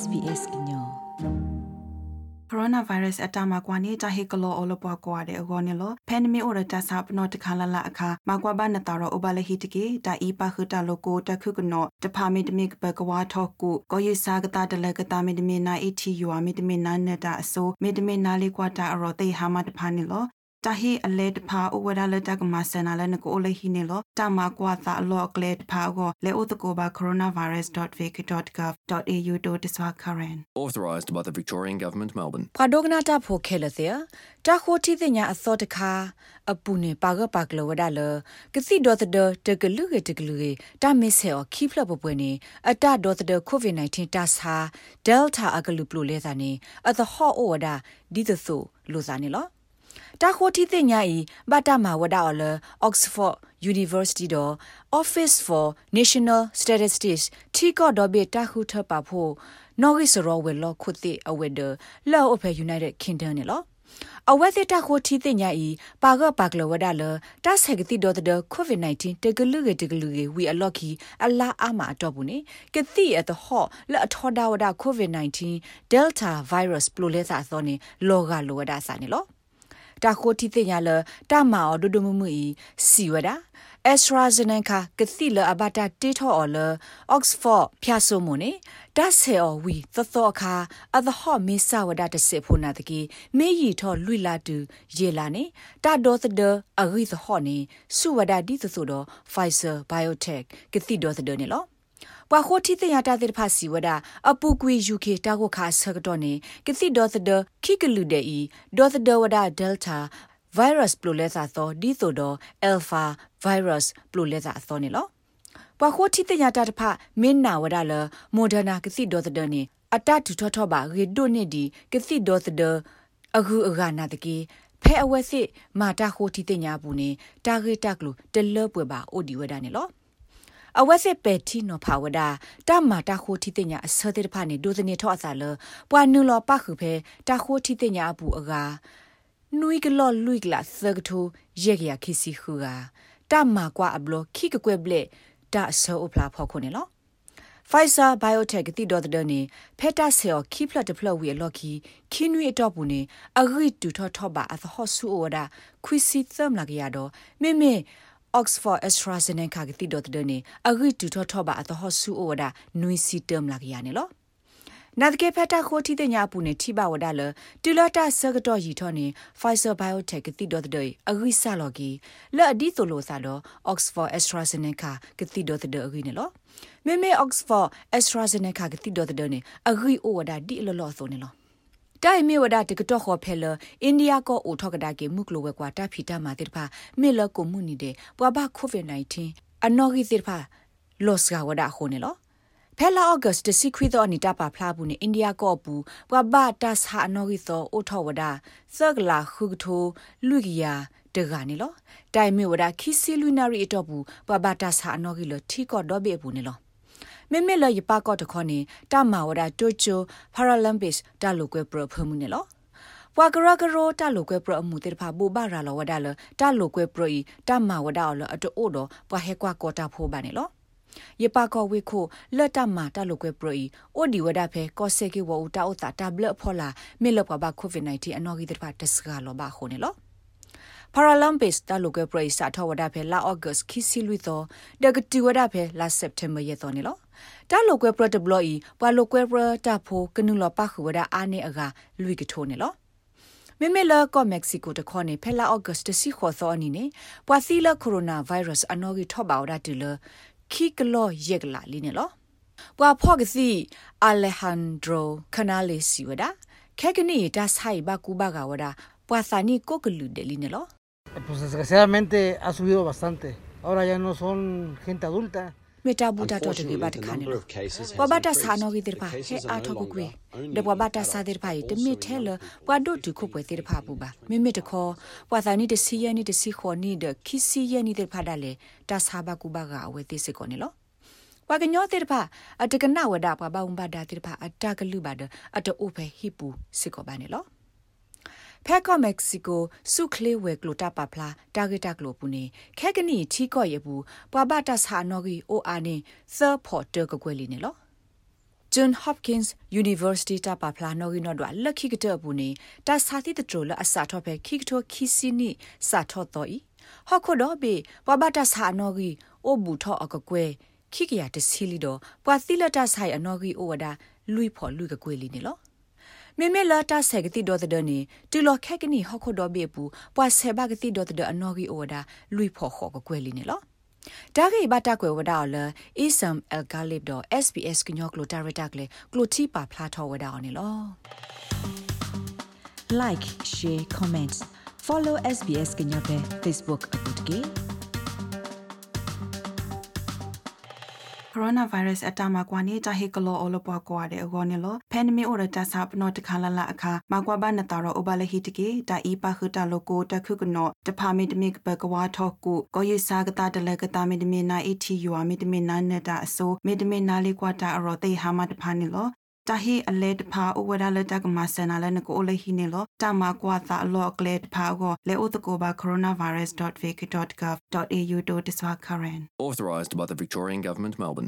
SBS ညောကိုရိုနာဗိုင်းရပ်စ်အတားမှာကွာနေတာဟေကလောအလပွားကွာတဲ့အကောနေလောဖန်နမီအိုရတဆပ်နောတခါလလအခါမကွာဘာနတာရောအဘလဟီတကေတာအီပါခတာလိုကိုတခုကနောတဖာမီတမီကဘကွာထောက်ကူကိုယစာက တာတလကတာမီတမီနာအီတီယူအမီတမီနာနတာအစိုးမီတမီနာလေးကွာတာအရောတေဟာမတဖာနေလောတာဟီအလေတဖာအဝဒလတကမဆနာလနကိုလေဟီနေလောတာမကွာသာအလောကလေတဖာကိုလေအိုတကိုဘာ coronavirus.vic.gov.au တို့တဆွာ current authorised by the Victorian Government Melbourne ဖာဒိုဂနာတာဖိုခဲလတဲ့တာခိုတီတဲ့ညာအစောတခါအပူနေပါကပါကလဝဒါလကစီဒေါ်တဲ့တကလူကေတကလူကေတာမစ်ဆေော်ခီဖလပပွဲနေအတဒေါ်တဲ့ကိုဗစ် -19 တာစာဒယ်တာအကလူပလိုလဲစာနေအသဟောအိုဝဒါဒီသဆိုလိုစာနေလော တာခိုတီတဲ့ညာဤဘတာမာဝဒါအော်လ Oxford University တော့ Office for National Statistics ထီကော့ဒေါ်ဘေတာခုထပါဖို့နော်ဂီစရောဝဲလောခုတိအဝဲဒလောအဖဲ United Kingdom နေလောအဝဲစစ်တခိုတီတင်ညာဤပါကပါကလဝဒါလတဆက်ကတိဒေါ်တဲ့ COVID-19 တကလူကတကလူကဝီအလော့ခီအလာအမအတော့ဘူးနေကတိအတဟောလက်အထောဒါဝဒါ COVID-19 Delta virus ပလိုလဲစာသောနေလောကလောဝဒါစာနေလော တာခိုတီတင်ညာလတာမာအော်ဒုဒမှုမှုဤစီဝဒါ AstraZeneca ကတိလအဘတာတေထော်လ Oxford ဖြာဆိုမနေတဆေအော်ဝီသသောခါအသဟော့မေဆဝဒတစေဖိုနာတကီမေယီထော်လွိလာတူယေလာနေတာဒေါ်သဒအဂိသဟော့နေစုဝဒဒီသဆိုတော့ Pfizer Biotech ကတိဒေါ်သဒနေလော ပွာခိုတီတရတာတဲ့ဖာစီဝဒအပူကွေ UK တာကိုခါဆကတော့နေကတိဒေါ်သဒခိကလူတဲ့ဤဒေါ်သဒဝဒ Delta virus ပလိုလဲစာသောဒီဆိုတော့ alpha virus ပလိုလဲစာသောနေလောပွာခိုတီတညာတာတဖမင်းနာဝဒလမိုဒနာကစီဒေါ်သဒနေအတတူထောထောပါရေဒိုနေဒီကစီဒေါ်သဒအခုအကနာတကေဖဲအဝက်စစ်မာတာခိုတီတညာဘူးနေတာဂေတကလူတလပွေပါအိုဒီဝဒနေလော အဝက်စစ်ပဲတီနိုဖာဝဒတမတာခိုတီတညာအစတဲ့ဖာနေဒိုသနေထောအစာလပွာနူလောပခုဖဲတာခိုတီတညာအပူအကာနွိကလော့လွိကလာသကထိုယေကရခိစီခူကတမကွာအဘလခိကကွဲဘလက်တာဆောအဖလာဖောက်ခုနေလော Pfizer Biotech တိတော်တဲ့နေဖက်တာဆယ်ခိဖလတ်တဖလဝီလော်ခီခင်းဝီတော့ဘူးနေအဂိတူထောထောပါအသဟောဆူအိုဒါခွီစီသမလာကရတော့မေမေ Oxford AstraZeneca ကတိတော်တဲ့နေအဂိတူထောထောပါအသဟောဆူအိုဒါနွီစီတမ်လာကရနေလောနာဒကေဖက်တာခိုတီတဲ့ညာပူနေထိပါဝဒါလတူလတာဆကတော့ရီထောနေ Pfizer Biotech ကတိတော်တဲ့အဂိဆာလော်ကီလက်အဒီဆိုလိုဆာတော့ Oxford AstraZeneca ကတိတော်တဲ့အဂိနေလောမေမေ Oxford AstraZeneca ကတိတော်တဲ့နေအဂိအိုဝဒါဒီလောလောဆိုနေလော တိုင်မီဝဒတကတော့ခေါ်ဖဲလအိန္ဒိယကိုအိုထောက်ကဒါကေမုကလိုဝဲကွာတာဖီတာမာတိဖာမေလကိုမှုနေတဲ့ပွာဘကိုဗစ် -19 အနော်ဂီတိဖာလော့စ်ကဝဒခိုနေလောဖဲလာဩဂတ်တစီခွီသောအနီတာပါဖလာဘူးနေအိန္ဒိယကော့ဘူးဘဝဘတာဆာနော်ဂီသောအိုထောဝဒသဂလာခုကထိုလူကီယာတကနေလောတိုင်မေဝဒခီစီလူနာရီအတော့ဘူးဘဝဘတာဆာနော်ဂီလောထီကော့တော့ဘေဘူးနေလော မေမေလယပကော့တခေါနေတမဝဒတိုချိုပါရာလမ်ပစ်တလူကွဲပရဖမှုနေလောပွာကရကရိုတလူကွဲပရအမှုတေဖာဘူဘာရာလောဝဒါလတလူကွဲပရီတမဝဒါလအတိုးတော့ပွာဟဲကွာကောတာဖိုးပါနေလောယပကောဝိခိုလက်တမတလုကွဲပရီအိုဒီဝဒဖဲကောဆေကေဝူတာဥတာတဘလဖောလာမေလပဘကိုဗစ် -19 အနော်ဂီတဖတ်တစကလောဘခုန်လော Paralympics တလုကွဲပရီစာထဝဒဖဲလာဩဂတ်ခီစီလူသောဒဂတီဝဒဖဲလာစက်တမ်ဘာယေတော်နေလောတလုကွဲပရတဘလော်ဤပွာလုကွဲပရတဖိုကနုလောပခုဝဒအာနေအကလူကထိုးနေလောမေမေလာကောမက္ကဆီကိုတခေါနေဖဲလာဩဂတ်တစီခေါ်သောအနီနေပွာသီလာကိုရိုနာဗိုင်းရပ်စ်အနော်ဂီထော့ပါဝဒတူလခိကလောယက်ကလာလင်းနော်ပွာဖော့ကစီအာလက်ဟန်ဒရိုခနာလီစီဝဒခဲကနီဒါဆိုင်ဘကူဘကဝဒပွာစာနီကိုကလူဒလင်းနော် Pues desgraciadamente ha subido bastante. Ahora ya no son gente adulta. မေတာဘူတာတော့တကယ်ပါတခါနေလို့ဘဘတာစာနောဂီတိပါဟဲအာထောက်ကွေဒဘဘတာစာတိပါတမစ်ထဲလဘွာဒိုတူခုပွဲတိပါပူပါမိမိတခေါ်ဘွာသာနီတစီယနီတစီခေါ်နီဒခီစီယနီတိပါဒါလေတာစာဘကူဘကအဝဲတိစကောနေလို့ဝါကညောတိပါအတကနဝဒဘဘုံဘဒါတိပါအတကလူပါဒအတအိုဖဲဟိပူစစ်ကောပါနေလို့ ဖဲကောမက္ကဆီကိုစုခလေးဝဲကလိုတာပါဖလာတာဂက်တာကလိုပူနေခဲကနီချီကော့ရဘူးပွာဘတာဆာနော်ဂီအိုအာနေသဖော်တကကွဲလီနေလော John Hopkins University တာပါဖလာနော်ဂီနော်ဒွာလက်ခိကတဲ့ဘူးနေတာစာတိတထရလအစာထော့ပဲခိကထောခီစီနီစာထော့တော့ဤဟော့ခုတော့ဘေပဘတာစာနော်ဂီအိုဘူးထော့အကကွဲခိကရတစီလီတော့ပွာသီလတာဆိုင်အနော်ဂီအိုဝဒါလူဖို့လူကကွဲလီနေလော မေမေလာတာဆက်ကတိဒေါ်တဲ့နေတူလခက်ကနီဟခုဒဘေပူပွာဆေဘကတိဒေါ်တဲ့အနော်ဂီအိုဒါလူဖို့ခေါ်ကကွဲလီနေလောဒါဂိဘတာကွယ်ဝဒါလအီဆမ်အယ်ဂါလစ်ဒို SBS ကညောကလိုတာရတာကလေကလိုတီပါဖလာထောဝဒါအောင်နေလော like share comment follow SBS ကညောပဲ Facebook အပုတ်ကေ coronavirus အတားမှာကွာနေတာဟေကလောအလပွားကွာတဲ့အကောနေလောဖဲနမီအိုရတာစာပနောတခါလလအခါမကွာဘာနတာရောအဘလဟီတကေတာအီပါခတာလိုကိုတခုကနောတဖာမီတမီကပကဝါထောကုကိုယစာကတာတလကတာမီတမီနာအီတီယူအမီတမီနာနတာအစိုးမီတမီနာလေးကွာတာအရောတေဟာမတဖာနေလောတာဟီအလဲတဖာဥဝဒလတကမဆနာလနကိုလဟီနေလောတာမကွာသာအလောကလေတဖာကိုလေဥတကိုဘာ coronavirus.vic.gov.au တို့တဆွာ current Authorised by the Victorian Government, Melbourne.